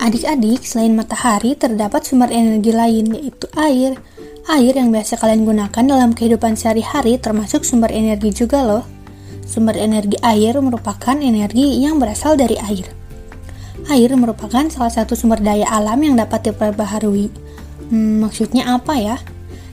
Adik-adik, selain matahari, terdapat sumber energi lain, yaitu air. Air yang biasa kalian gunakan dalam kehidupan sehari-hari termasuk sumber energi juga loh. Sumber energi air merupakan energi yang berasal dari air. Air merupakan salah satu sumber daya alam yang dapat diperbaharui. Hmm, maksudnya apa ya?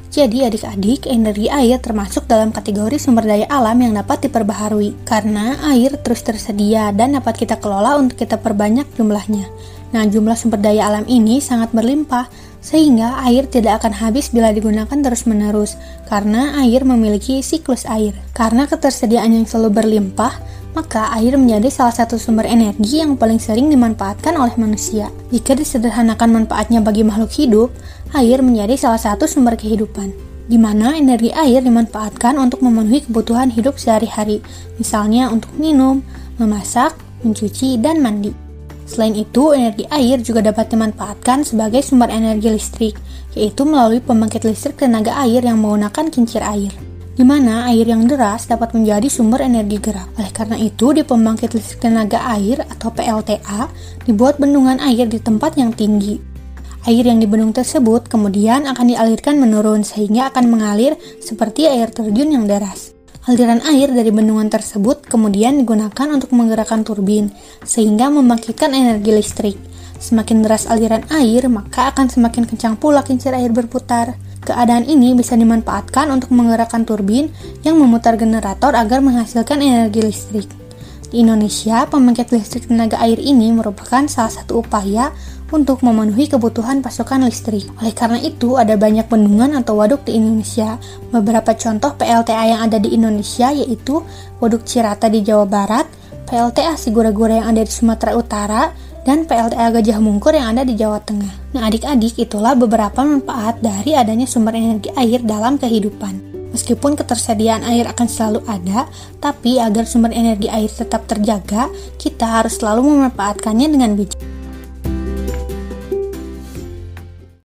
Jadi adik-adik, energi air termasuk dalam kategori sumber daya alam yang dapat diperbaharui karena air terus tersedia dan dapat kita kelola untuk kita perbanyak jumlahnya. Nah, jumlah sumber daya alam ini sangat berlimpah sehingga air tidak akan habis bila digunakan terus-menerus karena air memiliki siklus air. Karena ketersediaan yang selalu berlimpah, maka air menjadi salah satu sumber energi yang paling sering dimanfaatkan oleh manusia. Jika disederhanakan manfaatnya bagi makhluk hidup, air menjadi salah satu sumber kehidupan, di mana energi air dimanfaatkan untuk memenuhi kebutuhan hidup sehari-hari, misalnya untuk minum, memasak, mencuci, dan mandi. Selain itu, energi air juga dapat dimanfaatkan sebagai sumber energi listrik, yaitu melalui pembangkit listrik tenaga air yang menggunakan kincir air di mana air yang deras dapat menjadi sumber energi gerak. Oleh karena itu, di pembangkit listrik tenaga air atau PLTA dibuat bendungan air di tempat yang tinggi. Air yang di bendung tersebut kemudian akan dialirkan menurun sehingga akan mengalir seperti air terjun yang deras. Aliran air dari bendungan tersebut kemudian digunakan untuk menggerakkan turbin sehingga membangkitkan energi listrik. Semakin deras aliran air, maka akan semakin kencang pula kincir air berputar. Keadaan ini bisa dimanfaatkan untuk menggerakkan turbin yang memutar generator agar menghasilkan energi listrik. Di Indonesia, pembangkit listrik tenaga air ini merupakan salah satu upaya untuk memenuhi kebutuhan pasokan listrik. Oleh karena itu, ada banyak bendungan atau waduk di Indonesia. Beberapa contoh PLTA yang ada di Indonesia yaitu Waduk Cirata di Jawa Barat, PLTA Sigura-Gura yang ada di Sumatera Utara, dan PLTA Gajah Mungkur yang ada di Jawa Tengah. Nah, adik-adik, itulah beberapa manfaat dari adanya sumber energi air dalam kehidupan. Meskipun ketersediaan air akan selalu ada, tapi agar sumber energi air tetap terjaga, kita harus selalu memanfaatkannya dengan bijak.